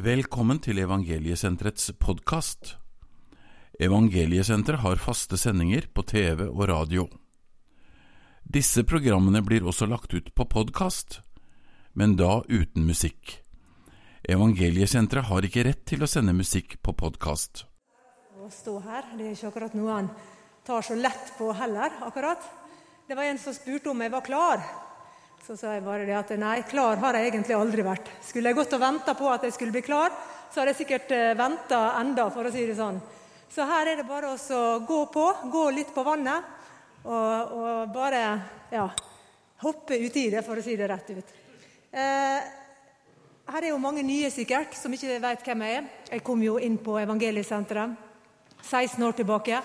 Velkommen til Evangeliesenterets podkast. Evangeliesenteret har faste sendinger på TV og radio. Disse programmene blir også lagt ut på podkast, men da uten musikk. Evangeliesenteret har ikke rett til å sende musikk på podkast. Å stå her, det er ikke akkurat noe han tar så lett på heller, akkurat. Det var en som spurte om jeg var klar. Så sa jeg bare det at nei, klar har jeg egentlig aldri vært. Skulle jeg gått og venta på at jeg skulle bli klar, så hadde jeg sikkert uh, venta enda, for å si det sånn. Så her er det bare å gå på, gå litt på vannet, og, og bare ja, hoppe uti det, for å si det rett ut. Eh, her er jo mange nye sikkert som ikke vet hvem jeg er. Jeg kom jo inn på Evangeliesenteret 16 år tilbake.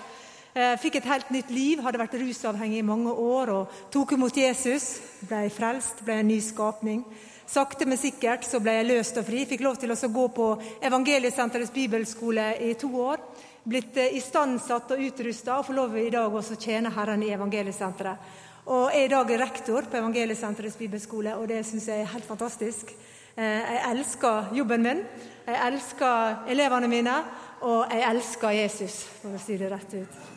Eh, fikk et helt nytt liv, hadde vært rusavhengig i mange år og tok imot Jesus. Ble frelst, ble en ny skapning. Sakte, men sikkert så ble jeg løst og fri. Fikk lov til å gå på Evangeliesenterets bibelskole i to år. Blitt eh, istandsatt og utrusta og får lov i dag også å tjene Herren i Evangeliesenteret. Og er i dag rektor på Evangeliesenterets bibelskole, og det syns jeg er helt fantastisk. Eh, jeg elsker jobben min, jeg elsker elevene mine, og jeg elsker Jesus, for å si det rett ut.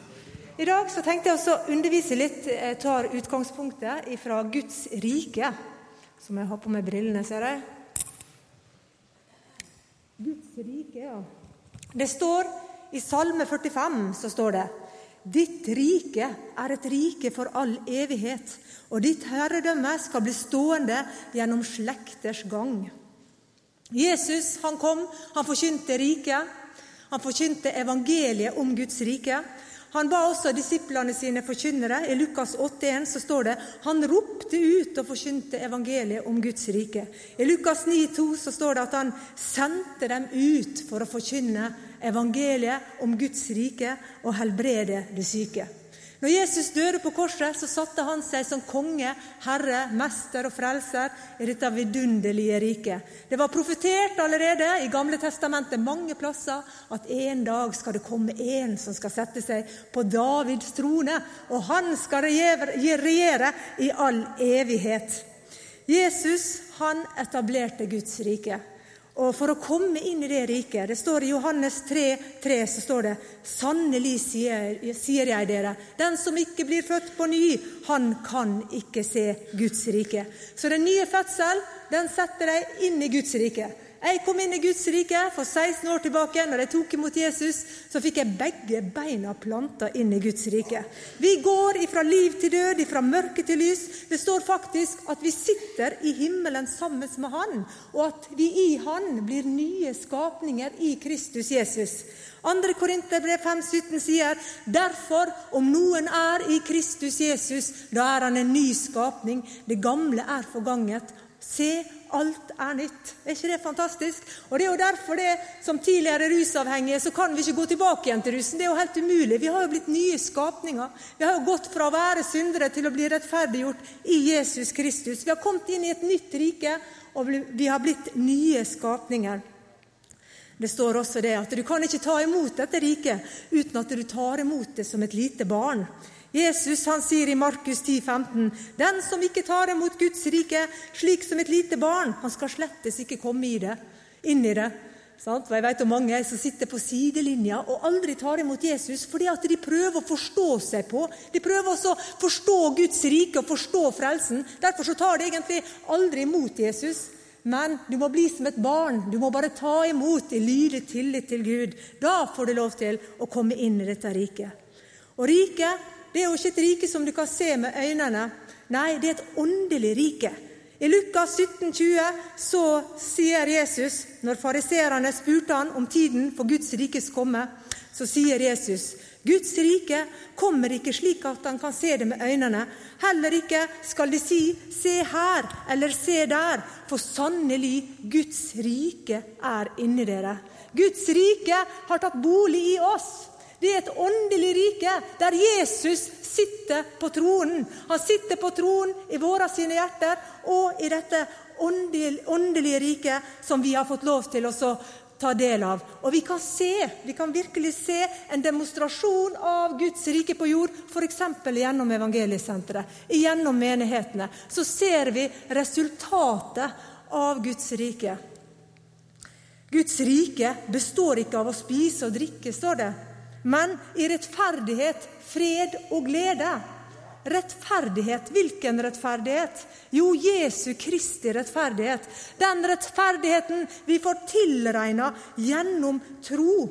I dag så tenkte jeg å undervise litt. Jeg tar utgangspunktet fra Guds rike. Som jeg har på meg brillene, ser jeg. Guds rike, ja. Det står i Salme 45 så står det Ditt rike er et rike for all evighet, og ditt herredømme skal bli stående gjennom slekters gang. Jesus han kom, han forkynte riket. Han forkynte evangeliet om Guds rike. Han ba også disiplene sine forkynnere. I Lukas 8,1 så står det han ropte ut og forkynte evangeliet om Guds rike. I Lukas 9,2 så står det at han sendte dem ut for å forkynne evangeliet om Guds rike og helbrede de syke. Når Jesus døde på korset, så satte han seg som konge, herre, mester og frelser i dette vidunderlige riket. Det var profetert allerede i Gamle testamentet mange plasser at en dag skal det komme en som skal sette seg på Davids trone, og han skal regjere i all evighet. Jesus han etablerte Guds rike. Og for å komme inn i det riket Det står i Johannes 3, 3 så står det Sannelig sier, sier jeg dere, den som ikke blir født på ny, han kan ikke se Guds rike. Så den nye fødsel, den setter deg inn i Guds rike. Jeg kom inn i Guds rike for 16 år tilbake. Når jeg tok imot Jesus, så fikk jeg begge beina planta inn i Guds rike. Vi går ifra liv til død, ifra mørke til lys. Det står faktisk at vi sitter i himmelen sammen med Han, og at vi i Han blir nye skapninger i Kristus Jesus. 2. Korinterbrev 5,17 sier derfor, om noen er i Kristus Jesus, da er han en ny skapning. Det gamle er forganget. Se, alt er nytt. Er ikke det fantastisk? Og Det er jo derfor det, som tidligere rusavhengige så kan vi ikke gå tilbake igjen til rusen. Det er jo helt umulig. Vi har jo blitt nye skapninger. Vi har jo gått fra å være syndere til å bli rettferdiggjort i Jesus Kristus. Vi har kommet inn i et nytt rike, og vi har blitt nye skapninger. Det står også det at du kan ikke ta imot dette riket uten at du tar imot det som et lite barn. Jesus han sier i Markus 10, 15, Den som ikke tar imot Guds rike slik som et lite barn, han skal slettes ikke komme i det, inn i det. Sant? jeg vet om mange som sitter på sidelinja og aldri tar imot Jesus fordi at de prøver å forstå seg på. De prøver også å forstå Guds rike og forstå frelsen. Derfor så tar de egentlig aldri imot Jesus. Men du må bli som et barn. Du må bare ta imot i lydig tillit til Gud. Da får du lov til å komme inn i dette riket. Og riket det er jo ikke et rike som du kan se med øynene. Nei, det er et åndelig rike. I Lukas 17, 20 så sier Jesus, når fariseerne spurte han om tiden for Guds rikes komme, så sier Jesus Guds rike kommer ikke slik at han kan se det med øynene. Heller ikke skal de si 'se her' eller 'se der', for sannelig, Guds rike er inni dere. Guds rike har tatt bolig i oss. Det er et åndelig rike der Jesus sitter på tronen. Han sitter på tronen i våre sine hjerter og i dette åndelige riket som vi har fått lov til å ta del av. Og vi kan se, vi kan virkelig se en demonstrasjon av Guds rike på jord, f.eks. gjennom Evangeliesenteret, gjennom menighetene. Så ser vi resultatet av Guds rike. Guds rike består ikke av å spise og drikke, står det, men i rettferdighet, fred og glede. Rettferdighet. Hvilken rettferdighet? Jo, Jesu Kristi rettferdighet. Den rettferdigheten vi får tilregna gjennom tro.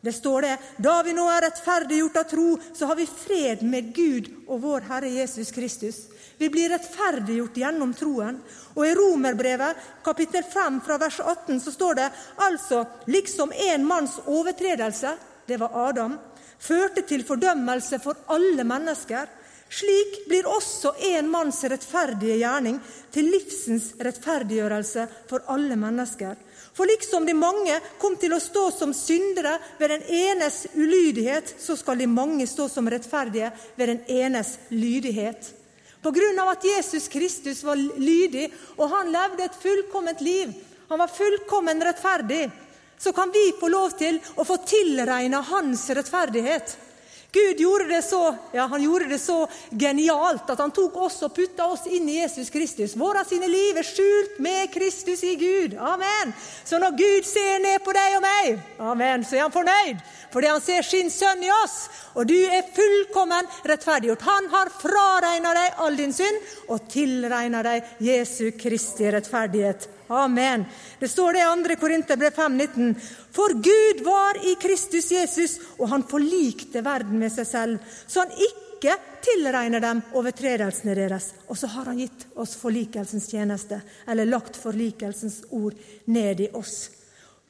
Det står det da vi nå er rettferdiggjort av tro, så har vi fred med Gud og vår Herre Jesus Kristus. Vi blir rettferdiggjort gjennom troen. Og I Romerbrevet kapittel 5 fra vers 18 så står det altså liksom en manns overtredelse, det var Adam, førte til fordømmelse for alle mennesker. Slik blir også en manns rettferdige gjerning til livsens rettferdiggjørelse for alle mennesker. For liksom de mange kom til å stå som syndere ved den enes ulydighet, så skal de mange stå som rettferdige ved den enes lydighet. På grunn av at Jesus Kristus var lydig, og han levde et fullkomment liv, han var fullkommen rettferdig, så kan vi få lov til å få tilregna hans rettferdighet. Gud gjorde det så, ja, han gjorde det så genialt at han tok oss og putta oss inn i Jesus Kristus. Våre sine liv er skjult med Kristus i Gud. Amen. Så når Gud ser ned på deg og meg, amen, så er han fornøyd fordi han ser sin sønn i oss. Og du er fullkommen rettferdiggjort. Han har fraregna deg all din synd og tilregna deg Jesu Kristi rettferdighet. Amen. Det står det i 2. Korinterbrev 5,19. For Gud var i Kristus Jesus, og han forlikte verden med seg selv, så han ikke tilregner dem overtredelsene deres. Og så har han gitt oss forlikelsens tjeneste, eller lagt forlikelsens ord ned i oss.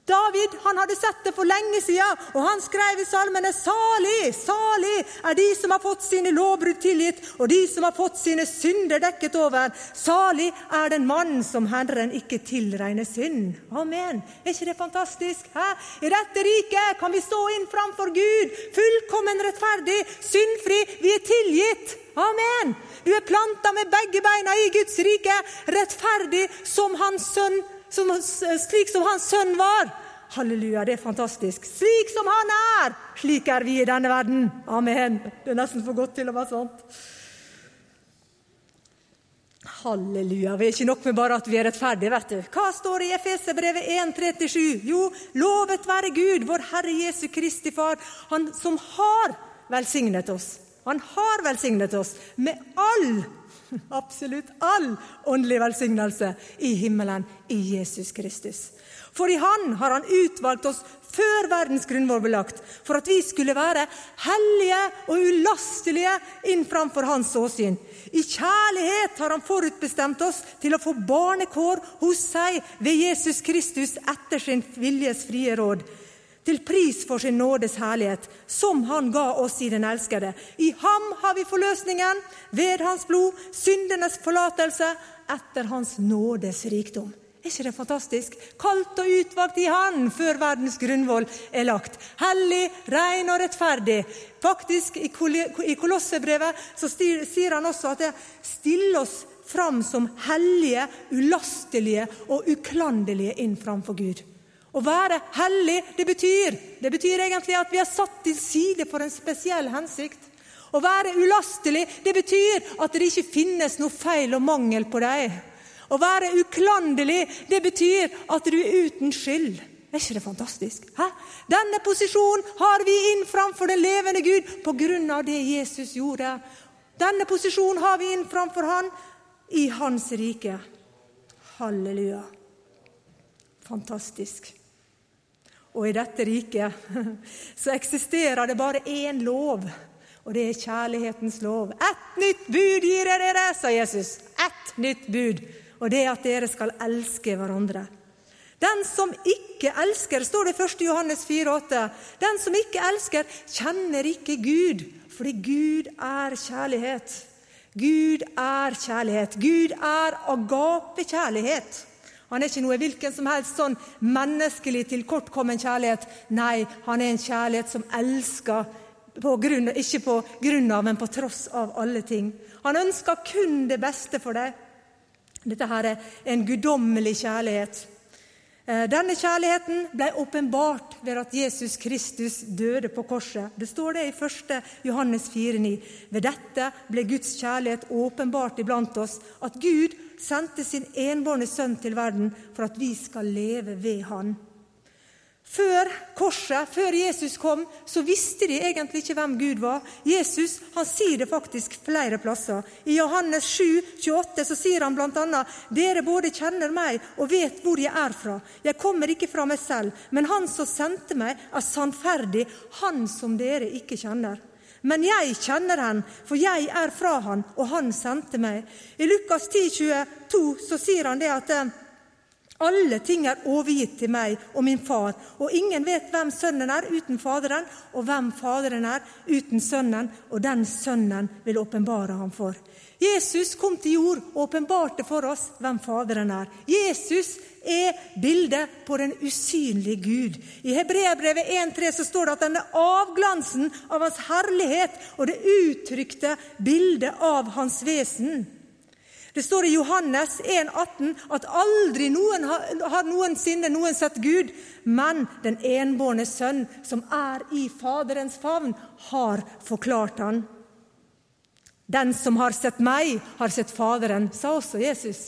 David han hadde sett det for lenge siden, og han skrev i salmene salig, salig er de som har fått sine lovbrudd tilgitt, og de som har fått sine synder dekket over. Salig er den mann som Herren ikke tilregner synd. Amen. Er ikke det fantastisk? Hæ? I dette riket kan vi stå inn framfor Gud, fullkommen rettferdig, syndfri. Vi er tilgitt. Amen. Du er planta med begge beina i Guds rike, rettferdig som hans sønn som, slik som hans sønn var. Halleluja, det er fantastisk. Slik som han er, slik er vi i denne verden. Amen. Det er nesten for godt til å være sant. Halleluja. Vi er ikke nok med bare at vi er rettferdige. vet du. Hva står i Efeserbrevet 1,37? Jo, lovet være Gud, vår Herre Jesu Kristi Far, Han som har velsignet oss. Han har velsignet oss med all absolutt all åndelig velsignelse i himmelen i Jesus Kristus. For i Han har Han utvalgt oss før verdens grunnvoll ble lagt, for at vi skulle være hellige og ulastelige inn framfor Hans åsyn. I kjærlighet har Han forutbestemt oss til å få barnekår hos seg ved Jesus Kristus etter sin viljes frie råd til pris for sin nådes herlighet, som han ga oss i den elskede. I ham har vi forløsningen, ved hans blod, syndenes forlatelse, etter hans nådes rikdom. Er ikke det fantastisk? Kalt og utvalgt i Han før verdens grunnvoll er lagt. Hellig, ren og rettferdig. Faktisk, I Kolossebrevet så sier han også at det stiller oss fram som hellige, ulastelige og uklanderlige inn framfor Gud. Å være hellig, det betyr, det betyr egentlig at vi er satt til side for en spesiell hensikt. Å være ulastelig, det betyr at det ikke finnes noe feil og mangel på deg. Å være uklanderlig, det betyr at du er uten skyld. Er ikke det fantastisk? Hæ? Denne posisjonen har vi inn framfor den levende Gud av det Jesus gjorde. Denne posisjonen har vi inn framfor Han i Hans rike. Halleluja. Fantastisk. Og i dette riket så eksisterer det bare én lov, og det er kjærlighetens lov. Ett nytt bud gir jeg dere, sa Jesus. Ett nytt bud, og det er at dere skal elske hverandre. Den som ikke elsker, står det i 1. Johannes 4,8. Den som ikke elsker, kjenner ikke Gud, fordi Gud er kjærlighet. Gud er kjærlighet. Gud er agapekjærlighet. Han er ikke noe hvilken som helst sånn menneskelig tilkortkommen kjærlighet. Nei, han er en kjærlighet som elsker på grunn, ikke på grunn av, men på tross av alle ting. Han ønsker kun det beste for deg. Dette her er en guddommelig kjærlighet. Eh, denne kjærligheten ble åpenbart ved at Jesus Kristus døde på korset. Det står det i 1. Johannes 4,9. Ved dette ble Guds kjærlighet åpenbart iblant oss, at Gud sendte sin enbårne sønn til verden for at vi skal leve ved Han. Før korset, før Jesus kom, så visste de egentlig ikke hvem Gud var. Jesus han sier det faktisk flere plasser. I Johannes 7, 28 så sier han bl.a.: Dere både kjenner meg og vet hvor jeg er fra. Jeg kommer ikke fra meg selv, men Han som sendte meg, er sannferdig, Han som dere ikke kjenner. Men jeg kjenner Han, for jeg er fra Han, og Han sendte meg. I Lukas 10, 22 så sier han det at alle ting er overgitt til meg og min far, og ingen vet hvem Sønnen er uten Faderen, og hvem Faderen er uten Sønnen, og den Sønnen vil åpenbare ham for. Jesus kom til jord og åpenbarte for oss hvem Faderen er. Jesus er bildet på den usynlige Gud. I Hebreabrevet 1,3 så står det at denne avglansen av Hans herlighet og det uttrykte bildet av Hans vesen det står i Johannes 1, 18 at aldri noen har, noensinne noen sett Gud, men den enbårne sønn, som er i Faderens favn, har forklart han. Den som har sett meg, har sett Faderen, sa også Jesus.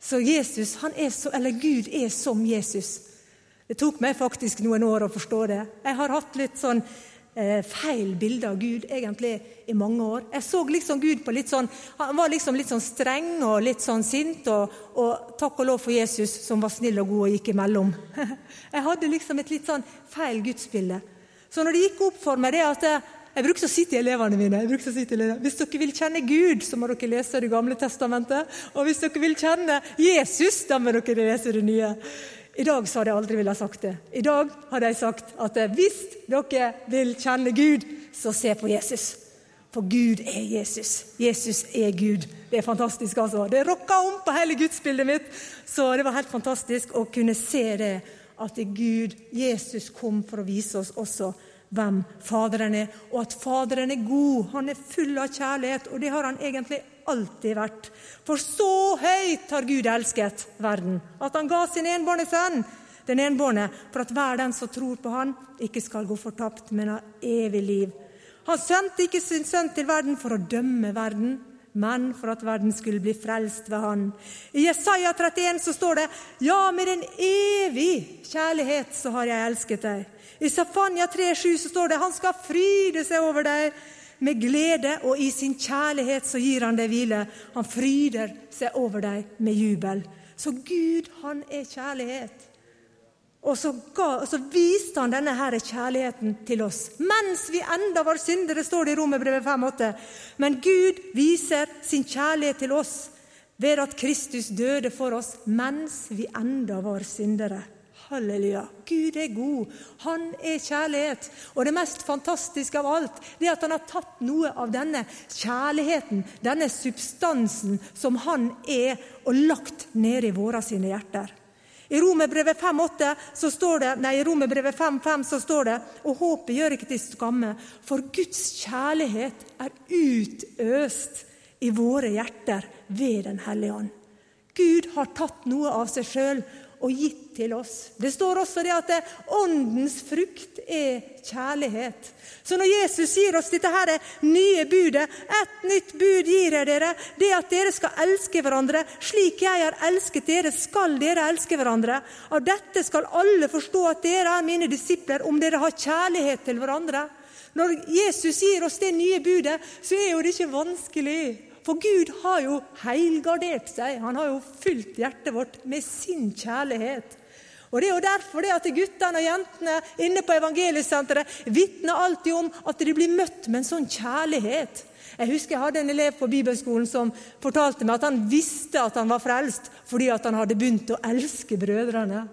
Så Jesus, han er så, eller Gud er som Jesus. Det tok meg faktisk noen år å forstå det. Jeg har hatt litt sånn feil bilde av Gud egentlig i mange år. Jeg så liksom Gud på litt sånn Han var liksom litt sånn streng og litt sånn sint, og, og takk og lov for Jesus som var snill og god og gikk imellom. Jeg hadde liksom et litt sånn feil gudsbilde. Så når det gikk opp for meg det at jeg, jeg brukte å si til elevene mine jeg brukte å si til elevene, Hvis dere vil kjenne Gud, så må dere lese Det gamle testamentet. Og hvis dere vil kjenne Jesus, da må dere lese Det nye. I dag så hadde jeg aldri villet sagt det. I dag hadde jeg sagt at hvis dere vil kjenne Gud, så se på Jesus. For Gud er Jesus. Jesus er Gud. Det er fantastisk, altså. Det rocka om på hele gudsbildet mitt. Så det var helt fantastisk å kunne se det, at Gud, Jesus, kom for å vise oss også hvem Faderen er, og at Faderen er god. Han er full av kjærlighet, og det har han egentlig alltid vært. For så høyt har Gud elsket verden, at han ga sin enbårne sønn, den enbårne, for at hver den som tror på han, ikke skal gå fortapt, men ha evig liv. Han sendte ikke sin sønn til verden for å dømme verden, men for at verden skulle bli frelst ved han. I Jesaja 31 så står det:" Ja, med en evig kjærlighet så har jeg elsket deg. I Safania 3,7 så står det:" Han skal fryde seg over deg med glede, og i sin kjærlighet så gir han deg hvile. Han fryder seg over deg med jubel. Så Gud, han er kjærlighet. Og så, ga, og så viste han denne her kjærligheten til oss. Mens vi enda var syndere, står det i Romerbrevet 5,8. Men Gud viser sin kjærlighet til oss ved at Kristus døde for oss mens vi enda var syndere. Halleluja. Gud er god. Han er kjærlighet. Og det mest fantastiske av alt det er at han har tatt noe av denne kjærligheten, denne substansen som han er, og lagt ned i våre sine hjerter. I Romerbrevet 5,5 så står det, nei, i Romerbrevet 5,5 så står det Og håpet gjør ikke til skamme, for Guds kjærlighet er utøst i våre hjerter ved Den hellige ånd. Gud har tatt noe av seg sjøl og gitt til oss. Det står også det at åndens frukt er kjærlighet. Så når Jesus gir oss dette her nye budet, et nytt bud gir jeg dere, det at dere skal elske hverandre slik jeg har elsket dere, skal dere elske hverandre. Av dette skal alle forstå at dere er mine disipler, om dere har kjærlighet til hverandre. Når Jesus gir oss det nye budet, så er jo det ikke vanskelig. For Gud har jo heilgardert seg. Han har jo fylt hjertet vårt med sin kjærlighet. Og Det er jo derfor det at guttene og jentene inne på evangeliesenteret vitner alltid om at de blir møtt med en sånn kjærlighet. Jeg husker jeg hadde en elev på bibelskolen som fortalte meg at han visste at han var frelst fordi at han hadde begynt å elske brødrene.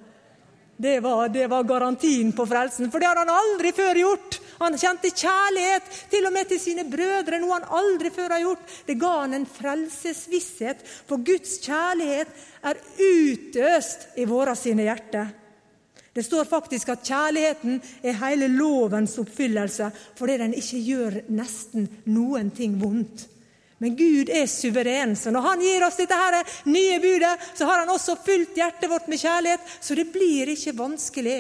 Det var, det var, garantien på frelsen, for det hadde han aldri før gjort. Han kjente kjærlighet til og med til sine brødre, noe han aldri før har gjort. Det ga han en frelsesvisshet, for Guds kjærlighet er utøst i våre sine hjerter. Det står faktisk at kjærligheten er hele lovens oppfyllelse fordi den ikke gjør nesten noen ting vondt. Men Gud er suveren, så når Han gir oss dette her nye budet, så har Han også fylt hjertet vårt med kjærlighet, så det blir ikke vanskelig.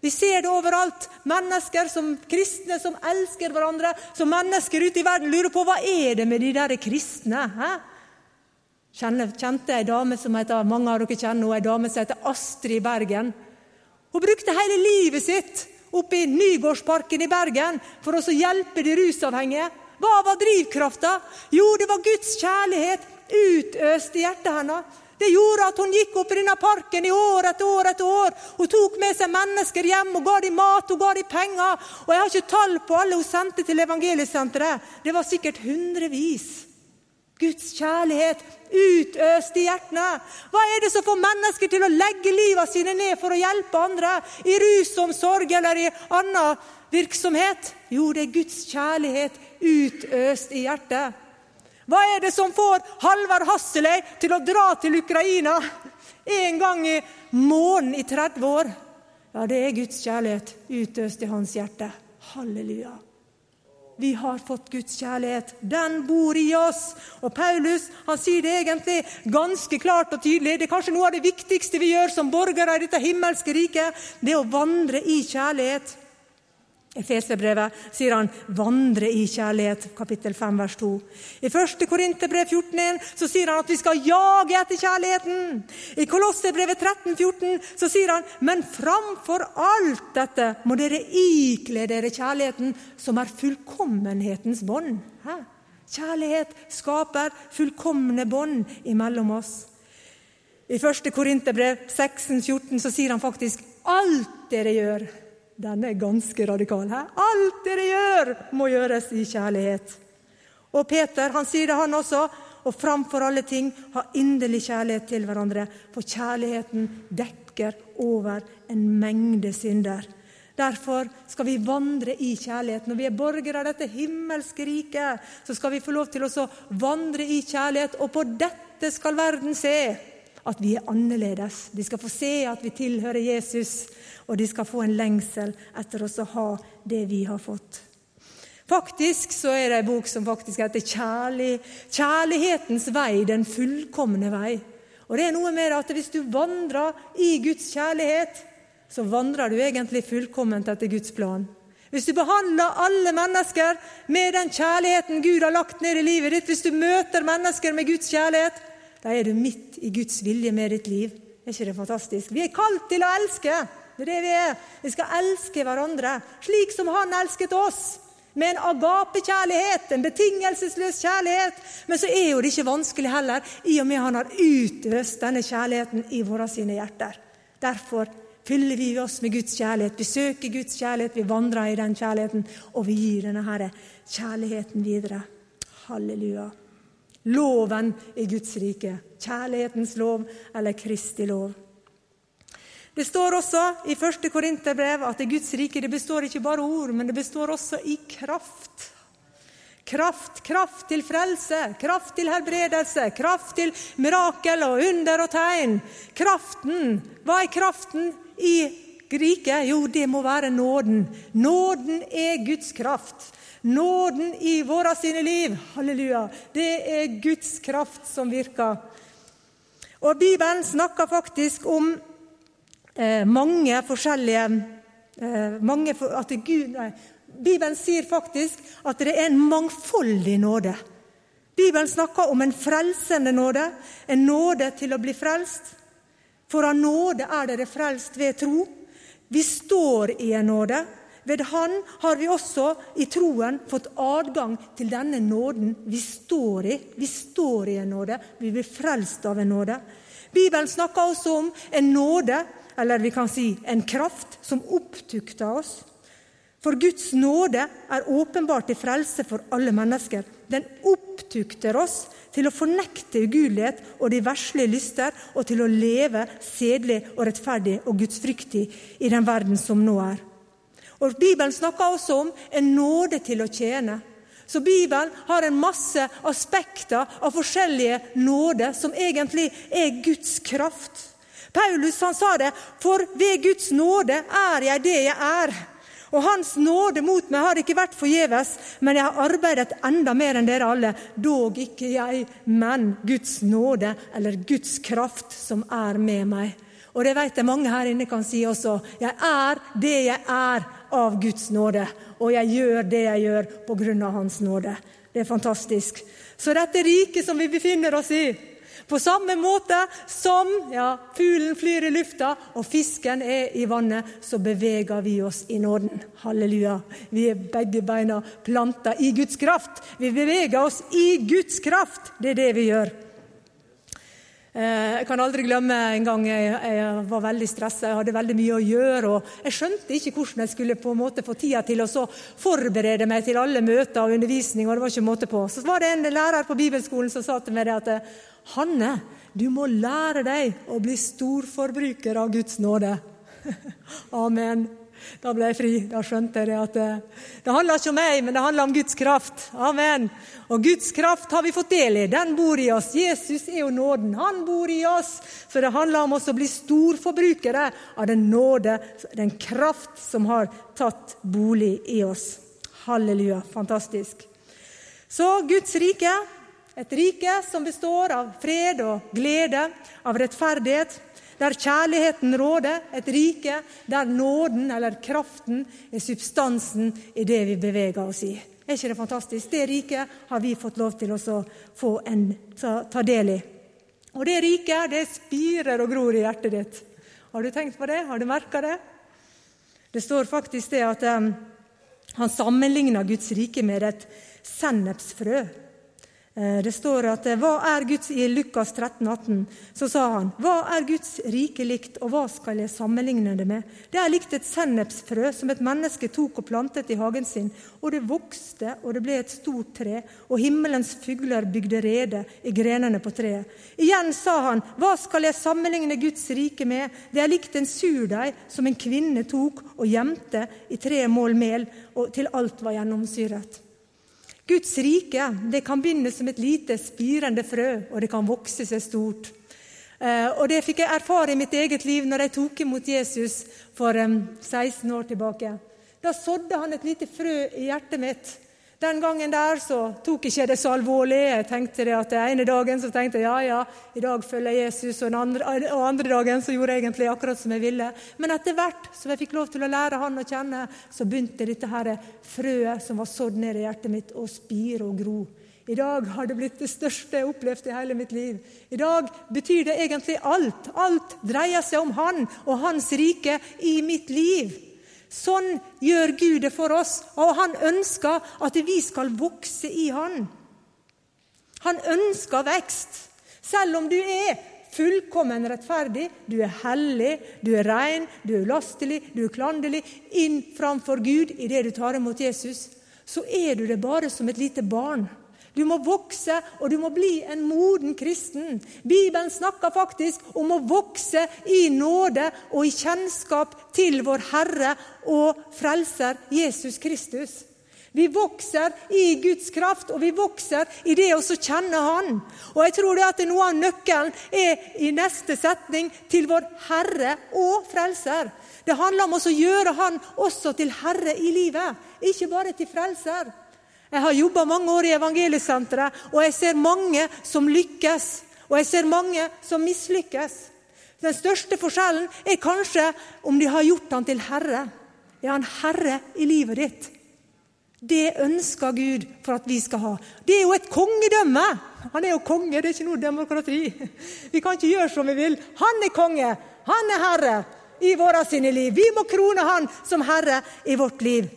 Vi ser det overalt. Mennesker som kristne som elsker hverandre. Som mennesker ute i verden lurer på hva er det med de der kristne. Hæ? Kjente ei dame som heter, mange av dere kjenner ei dame som heter Astrid Bergen. Hun brukte hele livet sitt oppe i Nygårdsparken i Bergen for å hjelpe de rusavhengige. Hva var drivkrafta? Jo, det var Guds kjærlighet utøst i hjertet hennes. Det gjorde at hun gikk opp i denne parken i år etter år etter år. Hun tok med seg mennesker hjem og ga dem mat og ga dem penger. Og Jeg har ikke tall på alle hun sendte til evangeliesenteret. Det var sikkert hundrevis. Guds kjærlighet utøst i hjertene. Hva er det som får mennesker til å legge livet sine ned for å hjelpe andre i rusomsorg eller i annen virksomhet? Jo, det er Guds kjærlighet utøst i hjertet. Hva er det som får Halvard Hasseløy til å dra til Ukraina en gang i måneden i 30 år? Ja, det er Guds kjærlighet utøst i hans hjerte. Halleluja. Vi har fått Guds kjærlighet. Den bor i oss. Og Paulus han sier det egentlig ganske klart og tydelig. Det er kanskje noe av det viktigste vi gjør som borgere i dette himmelske riket. Det er å vandre i kjærlighet. I Feserbrevet sier han 'vandre i kjærlighet', kapittel 5, vers 2. I 1. Korinterbrev 14,1 så sier han at vi skal jage etter kjærligheten. I Kolosserbrevet 13, 14 så sier han 'men framfor alt dette må dere ikle dere kjærligheten, som er fullkommenhetens bånd'. Kjærlighet skaper fullkomne bånd imellom oss. I 1. Korinterbrev 16, 14 så sier han faktisk 'alt dere gjør' Den er ganske radikal. Her. Alt dere gjør, må gjøres i kjærlighet. Og Peter han sier det, han også. Og framfor alle ting ha inderlig kjærlighet til hverandre, for kjærligheten dekker over en mengde synder. Derfor skal vi vandre i kjærlighet. Når vi er borgere av dette himmelske riket, så skal vi få lov til å vandre i kjærlighet, og på dette skal verden se at vi er annerledes. De skal få se at vi tilhører Jesus, og de skal få en lengsel etter oss å ha det vi har fått. Faktisk så er det en bok som faktisk heter Kjærlig, 'Kjærlighetens vei, den fullkomne vei'. Og det er noe med at Hvis du vandrer i Guds kjærlighet, så vandrer du egentlig fullkomment etter Guds plan. Hvis du behandler alle mennesker med den kjærligheten Gud har lagt ned i livet ditt, hvis du møter mennesker med Guds kjærlighet, da er du midt i Guds vilje med ditt liv. Er ikke det fantastisk? Vi er kalt til å elske. Det er det vi er. Vi skal elske hverandre slik som Han elsket oss. Med en agapekjærlighet, en betingelsesløs kjærlighet. Men så er jo det ikke vanskelig heller, i og med Han har utøst denne kjærligheten i våre sine hjerter. Derfor fyller vi oss med Guds kjærlighet. Vi søker Guds kjærlighet, vi vandrer i den kjærligheten, og vi gir denne kjærligheten videre. Halleluja. Loven i Guds rike. Kjærlighetens lov eller Kristi lov. Det står også i 1. Korinterbrev at Guds rike det består ikke bare ord, men det består også i kraft. Kraft, kraft til frelse, kraft til helbredelse, kraft til mirakel og under og tegn. Kraften, hva er kraften i riket? Jo, det må være nåden. Nåden er Guds kraft. Nåden i våre sine liv, halleluja, det er Guds kraft som virker. Og Bibelen snakker faktisk om eh, mange forskjellige eh, mange for, at Gud, nei, Bibelen sier faktisk at det er en mangfoldig nåde. Bibelen snakker om en frelsende nåde, en nåde til å bli frelst. For av nåde er dere frelst ved tro. Vi står i en nåde. Ved Han har vi også i troen fått adgang til denne nåden vi står i. Vi står i en nåde. Vi blir frelst av en nåde. Bibelen snakker også om en nåde, eller vi kan si en kraft, som opptukter oss. For Guds nåde er åpenbart til frelse for alle mennesker. Den opptukter oss til å fornekte ugudelighet og de verslige lyster, og til å leve sedelig og rettferdig og gudsfryktig i den verden som nå er. Og Bibelen snakker også om en nåde til å tjene. Så Bibelen har en masse aspekter av forskjellige nåder som egentlig er Guds kraft. Paulus han sa det, for ved Guds nåde er jeg det jeg er. Og Hans nåde mot meg har ikke vært forgjeves, men jeg har arbeidet enda mer enn dere alle. Dog ikke jeg, men Guds nåde, eller Guds kraft, som er med meg. Og det vet jeg mange her inne kan si også. Jeg er det jeg er av Guds nåde, og jeg gjør det jeg gjør på grunn av Hans nåde. Det er fantastisk. Så dette riket som vi befinner oss i, på samme måte som ja, fuglen flyr i lufta og fisken er i vannet, så beveger vi oss i nåden. Halleluja. Vi er begge beina planta i Guds kraft. Vi beveger oss i Guds kraft. Det er det vi gjør. Eh, jeg kan aldri glemme en gang jeg, jeg var veldig stressa, jeg hadde veldig mye å gjøre. og Jeg skjønte ikke hvordan jeg skulle på en måte få tida til å forberede meg til alle møter og undervisning. og det var ikke måte på. Så var det en lærer på bibelskolen som sa til meg at Hanne, du må lære deg å bli storforbruker av Guds nåde. Amen. Da ble jeg fri. Da skjønte jeg at det, det handler ikke om meg, men det handler om Guds kraft. Amen. Og Guds kraft har vi fått del i. Den bor i oss. Jesus er jo nåden. Han bor i oss. Så det handler om oss å bli storforbrukere av den nåde, den kraft som har tatt bolig i oss. Halleluja. Fantastisk. Så Guds rike et rike som består av fred og glede, av rettferdighet, der kjærligheten råder. Et rike der nåden, eller kraften, er substansen i det vi beveger oss i. Er ikke det fantastisk? Det riket har vi fått lov til å få en, ta, ta, del i. Og det riket, det spirer og gror i hjertet ditt. Har du tenkt på det? Har du merka det? Det står faktisk det at um, han sammenligner Guds rike med et sennepsfrø. Eh, det står at eh, hva er Guds, I Lukas 13, 18 så sa han hva er Guds rike likt, og hva skal jeg sammenligne det med? Det er likt et sennepsfrø som et menneske tok og plantet i hagen sin. Og det vokste, og det ble et stort tre, og himmelens fugler bygde rede i grenene på treet. Igjen sa han, hva skal jeg sammenligne Guds rike med? Det er likt en surdeig som en kvinne tok og gjemte i tre mål mel, og til alt var gjennomsyret. Guds rike det kan begynne som et lite, spirende frø, og det kan vokse seg stort. Eh, og Det fikk jeg erfare i mitt eget liv når jeg tok imot Jesus for 16 år tilbake. Da sådde han et lite frø i hjertet mitt den gangen der så tok ikke jeg det så alvorlig. Jeg tenkte det at Den ene dagen så tenkte jeg ja, ja, i dag følger jeg Jesus, og den andre, og andre dagen så gjorde jeg egentlig akkurat som jeg ville. Men etter hvert som jeg fikk lov til å lære han å kjenne, så begynte dette her frøet som var sådd ned i hjertet mitt, å spire og gro. I dag har det blitt det største jeg har opplevd i hele mitt liv. I dag betyr det egentlig alt. Alt dreier seg om Han og Hans rike i mitt liv. Sånn gjør Gud det for oss, og han ønsker at vi skal vokse i Han. Han ønsker vekst. Selv om du er fullkommen rettferdig, du er hellig, du er ren, du er lastelig, du er klanderlig, inn framfor Gud i det du tar imot Jesus, så er du det bare som et lite barn. Du må vokse, og du må bli en moden kristen. Bibelen snakker faktisk om å vokse i nåde og i kjennskap til vår Herre og Frelser Jesus Kristus. Vi vokser i Guds kraft, og vi vokser i det å kjenne Han. Og jeg tror det at Noe av nøkkelen er i neste setning til vår Herre og Frelser. Det handler om å gjøre Han også til Herre i livet, ikke bare til Frelser. Jeg har jobba mange år i evangeliesenteret, og jeg ser mange som lykkes. Og jeg ser mange som mislykkes. Den største forskjellen er kanskje om de har gjort han til herre. Er han herre i livet ditt? Det ønsker Gud for at vi skal ha. Det er jo et kongedømme. Han er jo konge, det er ikke noe demokrati. Vi kan ikke gjøre som vi vil. Han er konge. Han er herre i våre sine liv. Vi må krone han som herre i vårt liv.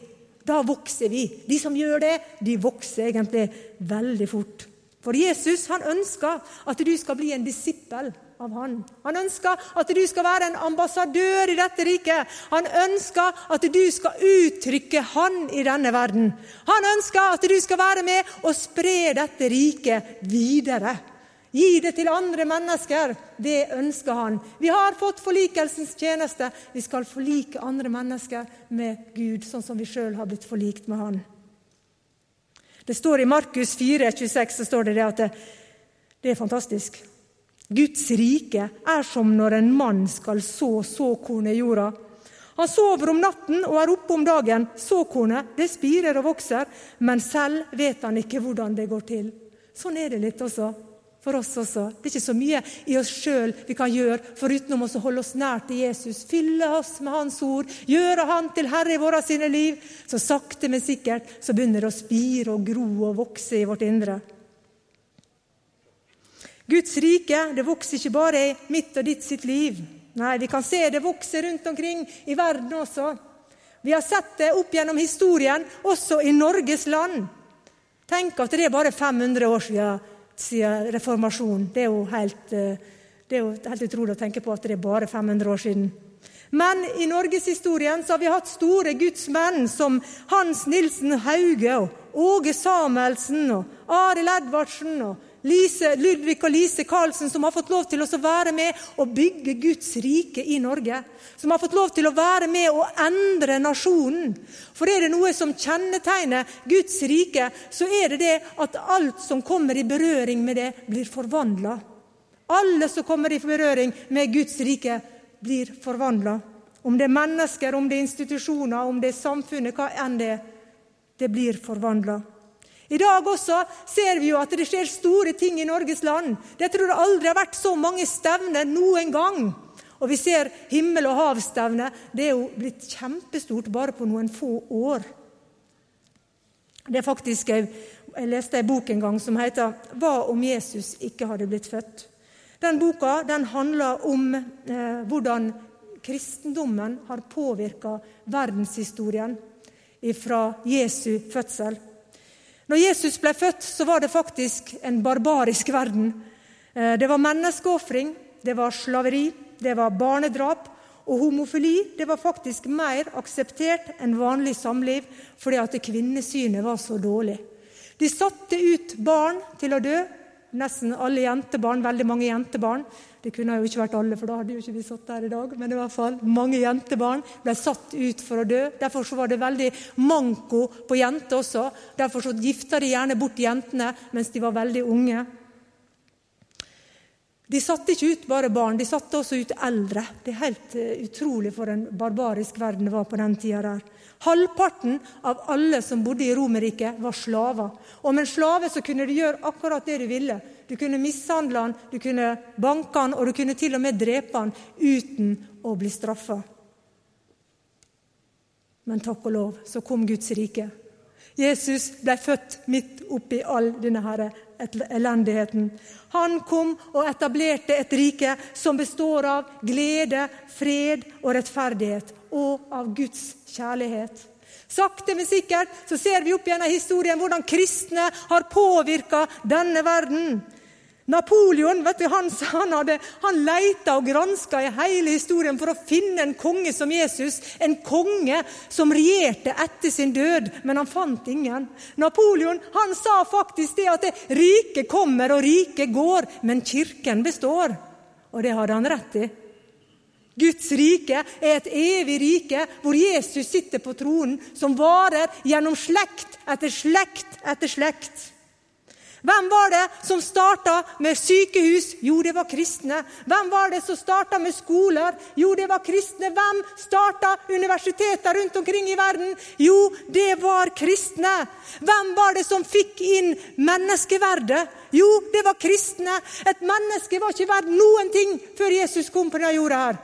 Da vokser vi. De som gjør det, de vokser egentlig veldig fort. For Jesus han ønsker at du skal bli en disippel av han. Han ønsker at du skal være en ambassadør i dette riket. Han ønsker at du skal uttrykke han i denne verden. Han ønsker at du skal være med og spre dette riket videre. Gi det til andre mennesker. Det ønsker han. Vi har fått forlikelsens tjeneste. Vi skal forlike andre mennesker med Gud, sånn som vi sjøl har blitt forlikt med han. Det står I Markus 4, 26 så står det, det at det, det er fantastisk. Guds rike er som når en mann skal så såkornet i jorda. Han sover om natten og er oppe om dagen. Såkornet det spirer og vokser, men selv vet han ikke hvordan det går til. Sånn er det litt også for oss også. Det er ikke så mye i oss sjøl vi kan gjøre foruten å holde oss nær til Jesus. Fylle oss med Hans ord, gjøre Han til Herre i våre sine liv. Så sakte, men sikkert så begynner det å spire og gro og vokse i vårt indre. Guds rike det vokser ikke bare i mitt og ditt sitt liv. Nei, vi kan se det vokser rundt omkring i verden også. Vi har sett det opp gjennom historien, også i Norges land. Tenk at det er bare 500 år siden, siden reformasjonen. Det er, jo helt, eh, det er jo helt utrolig å tenke på at det er bare 500 år siden. Men i norgeshistorien har vi hatt store gudsmenn som Hans Nilsen Hauge og Åge Samuelsen og Arild Edvardsen og Lise, Ludvig og Lise Karlsen, som har fått lov til å være med og bygge Guds rike i Norge. Som har fått lov til å være med og endre nasjonen. For er det noe som kjennetegner Guds rike, så er det det at alt som kommer i berøring med det, blir forvandla. Alle som kommer i berøring med Guds rike, blir forvandla. Om det er mennesker, om det er institusjoner, om det er samfunnet, hva enn det er. Det blir forvandla. I dag også ser vi jo at det skjer store ting i Norges land. Jeg tror det aldri har vært så mange stevner noen gang. Og vi ser himmel- og havstevne. Det er jo blitt kjempestort bare på noen få år. Det er faktisk, Jeg leste en bok en gang som heter 'Hva om Jesus ikke hadde blitt født'? Den boka den handler om eh, hvordan kristendommen har påvirka verdenshistorien fra Jesu fødsel. Når Jesus ble født, så var det faktisk en barbarisk verden. Eh, det var menneskeofring, det var slaveri, det var barnedrap. Og homofili det var faktisk mer akseptert enn vanlig samliv fordi at kvinnesynet var så dårlig. De satte ut barn til å dø. Nesten alle jentebarn, veldig mange jentebarn. Det kunne jo ikke vært alle, for da hadde jo ikke vi sittet her i dag. Men i hvert fall, mange jentebarn ble satt ut for å dø. Derfor så var det veldig manko på jenter også. Derfor så gifta de gjerne bort jentene mens de var veldig unge. De satte ikke ut bare barn, de satte også ut eldre. Det er helt eh, utrolig for en barbarisk verden det var på den tida der. Halvparten av alle som bodde i Romerriket, var slaver. Og med en slave så kunne du gjøre akkurat det du ville. Du kunne mishandle han, du kunne banke han, og du kunne til og med drepe han uten å bli straffa. Men takk og lov, så kom Guds rike. Jesus ble født midt oppi all denne elendigheten. Han kom og etablerte et rike som består av glede, fred og rettferdighet, og av Guds kjærlighet. Sakte, men sikkert så ser vi opp gjennom historien hvordan kristne har påvirka denne verden. Napoleon vet du, han, han, hadde, han leita og granska i hele historien for å finne en konge som Jesus. En konge som regjerte etter sin død, men han fant ingen. Napoleon han sa faktisk det at det riket kommer og riket går, men kirken består. Og det hadde han rett i. Guds rike er et evig rike hvor Jesus sitter på tronen, som varer gjennom slekt etter slekt etter slekt. Hvem var det som starta med sykehus? Jo, det var kristne. Hvem var det som starta med skoler? Jo, det var kristne. Hvem starta universiteter rundt omkring i verden? Jo, det var kristne. Hvem var det som fikk inn menneskeverdet? Jo, det var kristne. Et menneske var ikke verdt noen ting før Jesus kom på denne jorda her.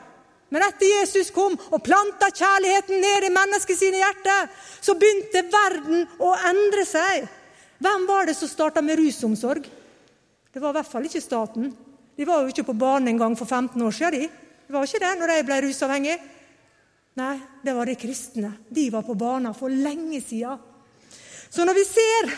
Men etter Jesus kom og planta kjærligheten ned i menneskets hjerter, så begynte verden å endre seg. Hvem var det som starta med rusomsorg? Det var i hvert fall ikke staten. De var jo ikke på banen engang for 15 år siden. De. Det var ikke det når de ble rusavhengige. Nei, det var de kristne. De var på banen for lenge siden. Så når vi ser,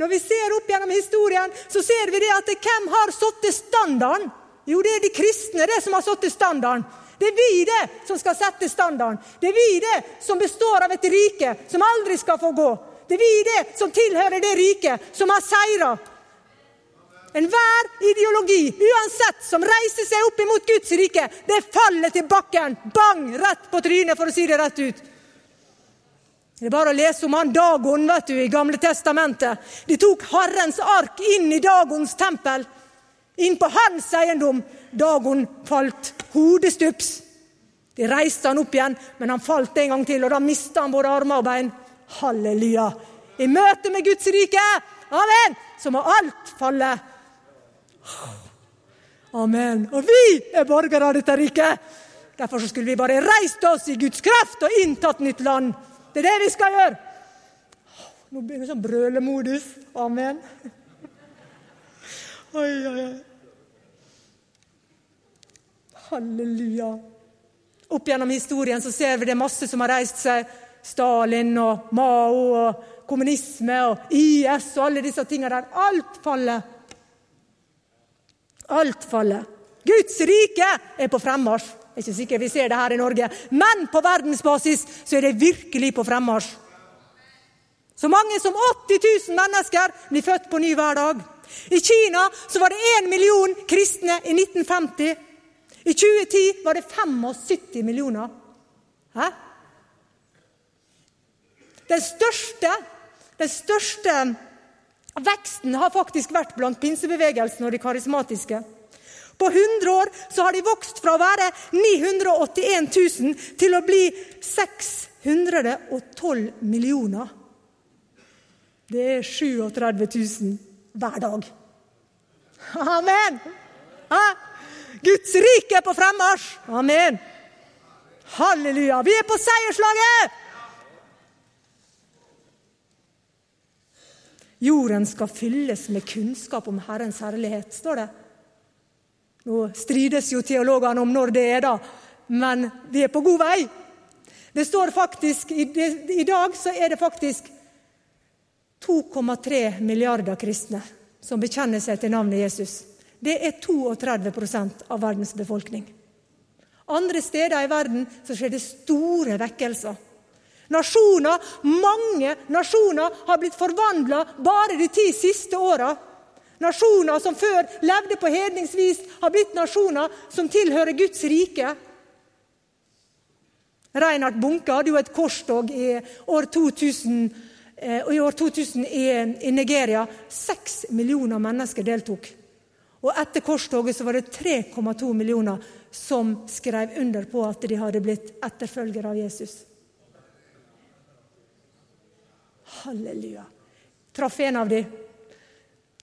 når vi ser opp gjennom historien, så ser vi det at det, hvem har satt standarden? Jo, det er de kristne det som har satt standarden. Det er vi det som skal sette standarden. Det er vi det som består av et rike som aldri skal få gå. Det er vi det som tilhører det riket som har seira. Enhver ideologi, uansett, som reiser seg opp imot Guds rike, det faller til bakken. Bang! Rett på trynet, for å si det rett ut. Det er bare å lese om han Dagon vet du, i Gamle testamentet. De tok Herrens ark inn i Dagons tempel, inn på hans eiendom. Dagon falt hodestups. De reiste han opp igjen, men han falt en gang til, og da mista han både armer og bein. Halleluja. I møte med Guds rike, amen, så må alt falle. Amen. Og vi er borgere av dette riket. Derfor skulle vi bare reist oss i Guds kraft og inntatt nytt land. Det er det vi skal gjøre. Nå begynner det sånn brølemodus. Amen. Oi, oi, oi. Halleluja. Opp gjennom historien så ser vi det masse som har reist seg. Stalin og Mao og kommunisme og IS og alle disse tingene der. Alt faller. Alt faller. Guds rike er på fremmarsj. Jeg er ikke sikker vi ser det her i Norge, men på verdensbasis så er det virkelig på fremmarsj. Så mange som 80 000 mennesker blir født på ny hver dag. I Kina så var det 1 million kristne i 1950. I 2010 var det 75 millioner. Hæ? Den største, den største veksten har faktisk vært blant pinsebevegelsen og de karismatiske. På 100 år så har de vokst fra å være 981 000 til å bli 612 millioner. Det er 37 000 hver dag. Amen! Hæ? Guds rike er på fremmarsj! Amen! Halleluja! Vi er på seierslaget! Jorden skal fylles med kunnskap om Herrens herlighet, står det. Nå strides jo teologene om når det er, da, men vi er på god vei. Det står faktisk, I dag så er det faktisk 2,3 milliarder kristne som bekjenner seg til navnet Jesus. Det er 32% av verdens befolkning. Andre steder i verden så skjer det store vekkelser. Nasjoner, Mange nasjoner har blitt forvandla bare de ti siste åra. Nasjoner som før levde på hedningsvis, har blitt nasjoner som tilhører Guds rike. Reinhard Bunke hadde jo et korstog i år 2000, eh, i, år 2000 i, i Nigeria. Seks millioner mennesker deltok. Og etter korstoget så var det 3,2 millioner som skrev under på at de hadde blitt etterfølgere av Jesus. Halleluja. Traff en av dem.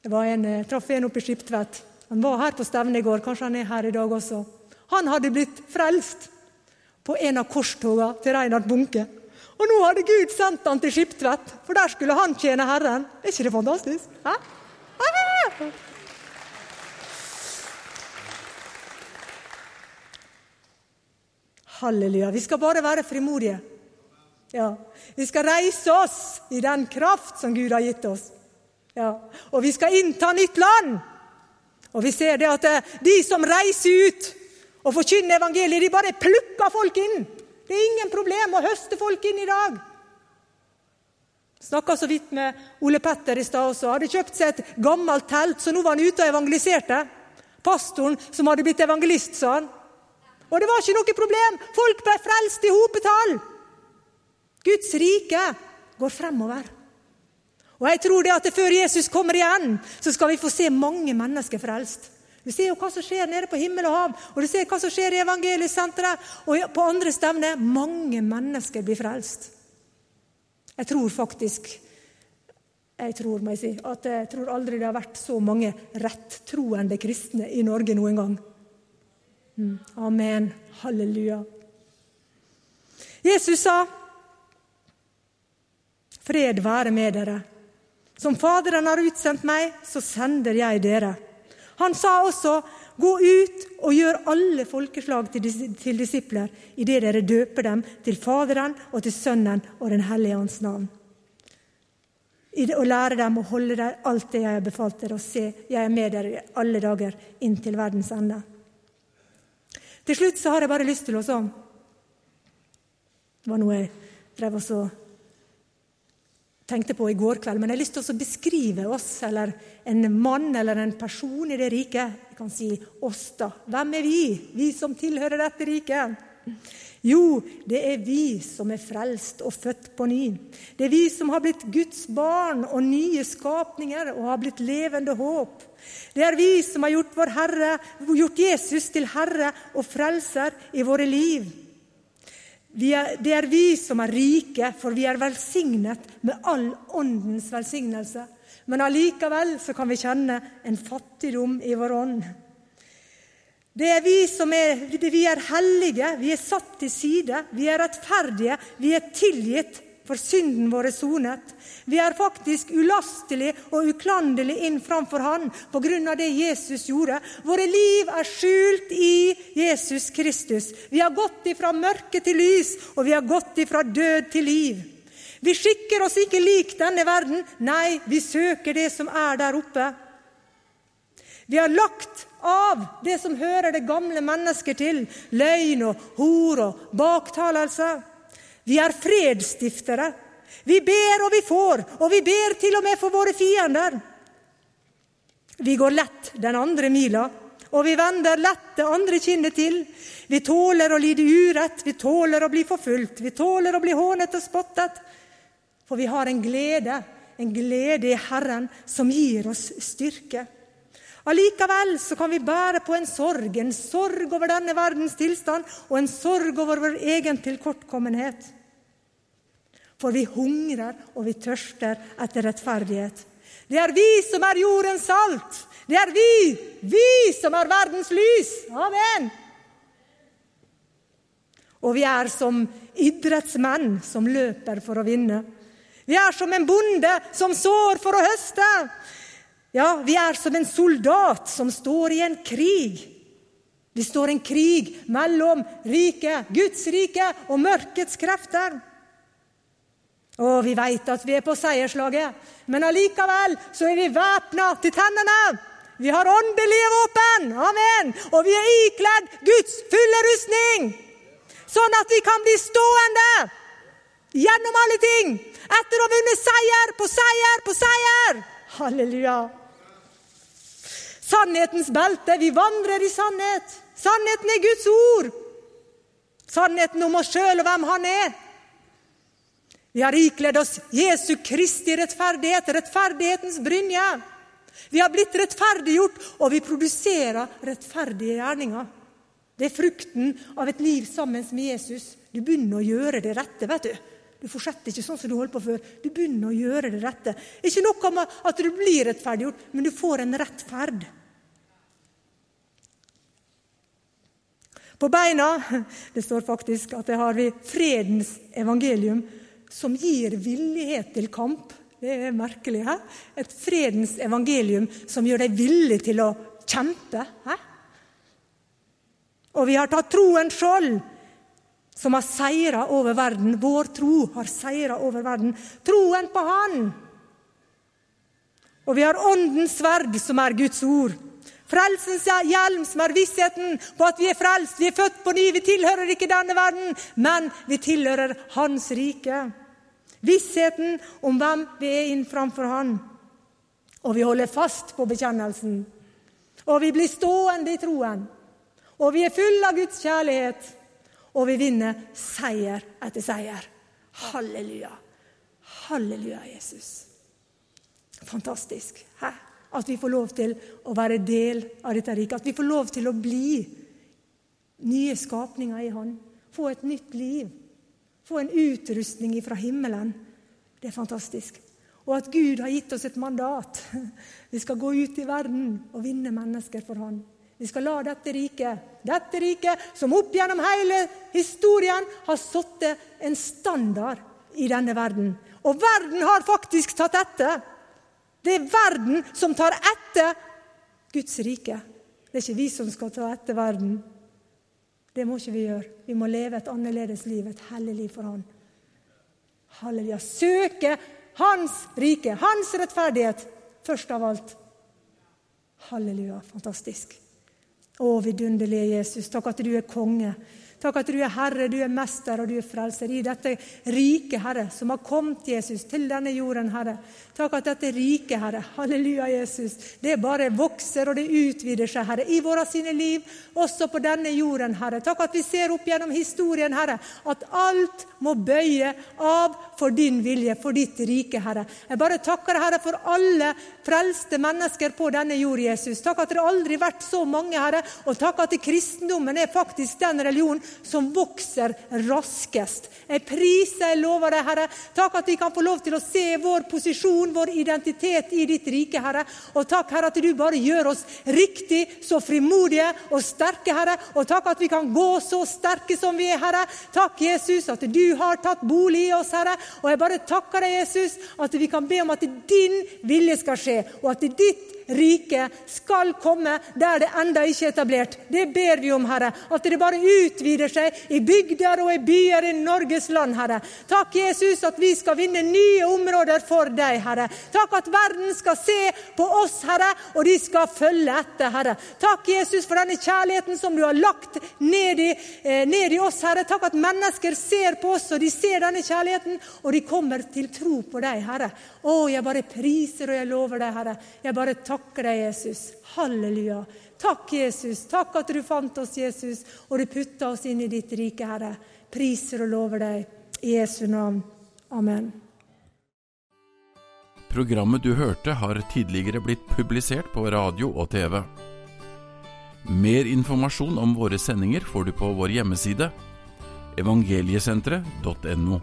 Det var en, jeg traff en oppe i Skiptvet. Han var her på stevnet i går, kanskje han er her i dag også. Han hadde blitt frelst på en av korstogene til Reinhard Bunke. Og nå hadde Gud sendt han til Skiptvet, for der skulle han tjene Herren. Er ikke det fantastisk? Hæ? Hæ? Halleluja. Vi skal bare være frimodige. Ja. Vi skal reise oss i den kraft som Gud har gitt oss. Ja. Og vi skal innta nytt land. Og vi ser det at eh, de som reiser ut og forkynner evangeliet, de bare plukker folk inn. Det er ingen problem å høste folk inn i dag. Snakka så vidt med Ole Petter i stad også. Hadde kjøpt seg et gammelt telt, så nå var han ute og evangeliserte. Pastoren som hadde blitt evangelist, sa han. Og det var ikke noe problem. Folk ble frelst i hopetall. Guds rike går fremover. Og jeg tror det at før Jesus kommer igjen, så skal vi få se mange mennesker frelst. Du ser jo hva som skjer nede på himmel og hav, og du ser hva som skjer i evangeliesenteret og på andre stevner. Mange mennesker blir frelst. Jeg tror faktisk jeg tror, må jeg si, at jeg tror aldri det har vært så mange rettroende kristne i Norge noen gang. Mm. Amen. Halleluja. Jesus sa, 'Fred være med dere'. Som Faderen har utsendt meg, så sender jeg dere. Han sa også, 'Gå ut og gjør alle folkeslag til disipler' 'idet dere døper dem til Faderen og til Sønnen og Den hellige ånds navn.' Og lære dem å holde der alt det jeg har befalt dere, og se, jeg er med dere alle dager inn til verdens ende. Til slutt så har jeg bare lyst til å sånn Det var noe jeg drev og tenkte på i går kveld. Men jeg har lyst til å beskrive oss, eller en mann eller en person i det riket. Jeg kan si oss, da. Hvem er vi, vi som tilhører dette riket? Jo, det er vi som er frelst og født på ny. Det er vi som har blitt Guds barn og nye skapninger og har blitt levende håp. Det er vi som har gjort, Herre, gjort Jesus til Herre og Frelser i våre liv. Er, det er vi som er rike, for vi er velsignet med all åndens velsignelse. Men allikevel så kan vi kjenne en fattigdom i vår ånd. Det er vi som er, vi er hellige, vi er satt til side, vi er rettferdige, vi er tilgitt for synden vår er sonet. Vi er faktisk ulastelig og uklanderlig inn framfor Han av det Jesus gjorde. Våre liv er skjult i Jesus Kristus. Vi har gått ifra mørke til lys, og vi har gått ifra død til liv. Vi skikker oss ikke lik denne verden. Nei, vi søker det som er der oppe. Vi har lagt av det som hører det gamle mennesket til, løgn og hor og baktalelse. Vi er fredsstiftere. Vi ber og vi får, og vi ber til og med for våre fiender. Vi går lett den andre mila, og vi vender lett det andre kinnet til. Vi tåler å lide urett, vi tåler å bli forfulgt, vi tåler å bli hånet og spottet. For vi har en glede, en glede i Herren som gir oss styrke. Allikevel så kan vi bære på en sorg, en sorg over denne verdens tilstand og en sorg over vår egen tilkortkommenhet. For vi hungrer og vi tørster etter rettferdighet. Det er vi som er jordens salt. Det er vi, vi som er verdens lys. Amen. Og vi er som idrettsmenn som løper for å vinne. Vi er som en bonde som sår for å høste. Ja, vi er som en soldat som står i en krig. Det står en krig mellom riket, Guds rike, og mørkets krefter. Og vi veit at vi er på seierslaget, men allikevel så er vi væpna til tennene. Vi har åndelige våpen, amen, og vi er ikledd Guds fulle rustning, sånn at vi kan bli stående gjennom alle ting etter å ha vunnet seier på seier på seier. Halleluja. Sannhetens belte. Vi vandrer i sannhet. Sannheten er Guds ord. Sannheten om oss sjøl og hvem Han er. Vi har ikledd oss Jesu Kristi rettferdighet, rettferdighetens brynje. Vi har blitt rettferdiggjort, og vi produserer rettferdige gjerninger. Det er frukten av et liv sammen med Jesus. Du begynner å gjøre det rette. vet du. Du fortsetter ikke sånn som du holdt på før. Du begynner å gjøre det rette. Ikke noe med at du blir rettferdiggjort, men du får en rettferd. På beina det står faktisk at det har vi fredens evangelium, som gir villighet til kamp. Det er merkelig. He? Et fredens evangelium som gjør deg villig til å kjempe. He? Og vi har tatt troens skjold, som har seira over verden. Vår tro har seira over verden. Troen på Han. Og vi har Åndens sverd, som er Guds ord. Frelsens hjelm, som er vissheten på at vi er frelst. Vi er født på ny. Vi tilhører ikke denne verden, men vi tilhører Hans rike. Vissheten om hvem vi er inn framfor Han. Og vi holder fast på bekjennelsen. Og vi blir stående i troen. Og vi er fulle av Guds kjærlighet. Og vi vinner seier etter seier. Halleluja. Halleluja, Jesus. Fantastisk. Hæ? At vi får lov til å være del av dette riket. At vi får lov til å bli nye skapninger i Han. Få et nytt liv. Få en utrustning fra himmelen. Det er fantastisk. Og at Gud har gitt oss et mandat. Vi skal gå ut i verden og vinne mennesker for Han. Vi skal la dette riket, dette riket som opp gjennom hele historien har satt en standard i denne verden. Og verden har faktisk tatt etter. Det er verden som tar etter Guds rike. Det er ikke vi som skal ta etter verden. Det må ikke vi gjøre. Vi må leve et annerledes liv, et hellig liv for Han. Halleluja. Søke Hans rike, Hans rettferdighet, først av alt. Halleluja. Fantastisk. Å, vidunderlige Jesus, takk at du er konge. Takk at du er Herre, du er Mester og du er Frelser i dette rike, Herre, som har kommet, Jesus, til denne jorden, Herre. Takk at dette rike, Herre, halleluja, Jesus, det bare vokser og det utvider seg, Herre, i våre sine liv, også på denne jorden, Herre. Takk at vi ser opp gjennom historien, Herre, at alt må bøye av for din vilje, for ditt rike, Herre. Jeg bare takker Herre, for alle frelste mennesker på denne jord, Jesus. Takk at det aldri har vært så mange, Herre, og takk at kristendommen er faktisk den religionen som vokser raskest. Jeg priser, jeg lover deg, Herre. Takk at vi kan få lov til å se vår posisjon, vår identitet i ditt rike, Herre. Og takk, Herre, at du bare gjør oss riktig så frimodige og sterke, Herre. Og takk at vi kan gå så sterke som vi er, Herre. Takk, Jesus, at du har tatt bolig i oss, Herre. Og jeg bare takker deg, Jesus, at vi kan be om at din vilje skal skje, og at ditt rike skal komme der det enda ikke er etablert. Det ber vi om, Herre. At det bare utvider seg i bygder og i byer i Norges land, Herre. Takk, Jesus, at vi skal vinne nye områder for deg, Herre. Takk at verden skal se på oss, Herre, og de skal følge etter, Herre. Takk, Jesus, for denne kjærligheten som du har lagt ned i, eh, ned i oss, Herre. Takk at mennesker ser på oss, og de ser denne kjærligheten, og de kommer til tro på deg, Herre. Å, jeg bare priser og jeg lover deg, Herre. Jeg bare takker deg, Jesus. Halleluja. Takk, Jesus. Takk at du fant oss, Jesus, og du putta oss inn i ditt rike, Herre. Priser og lover deg. I Jesu navn. Amen. Programmet du hørte har tidligere blitt publisert på radio og TV. Mer informasjon om våre sendinger får du på vår hjemmeside evangeliesenteret.no.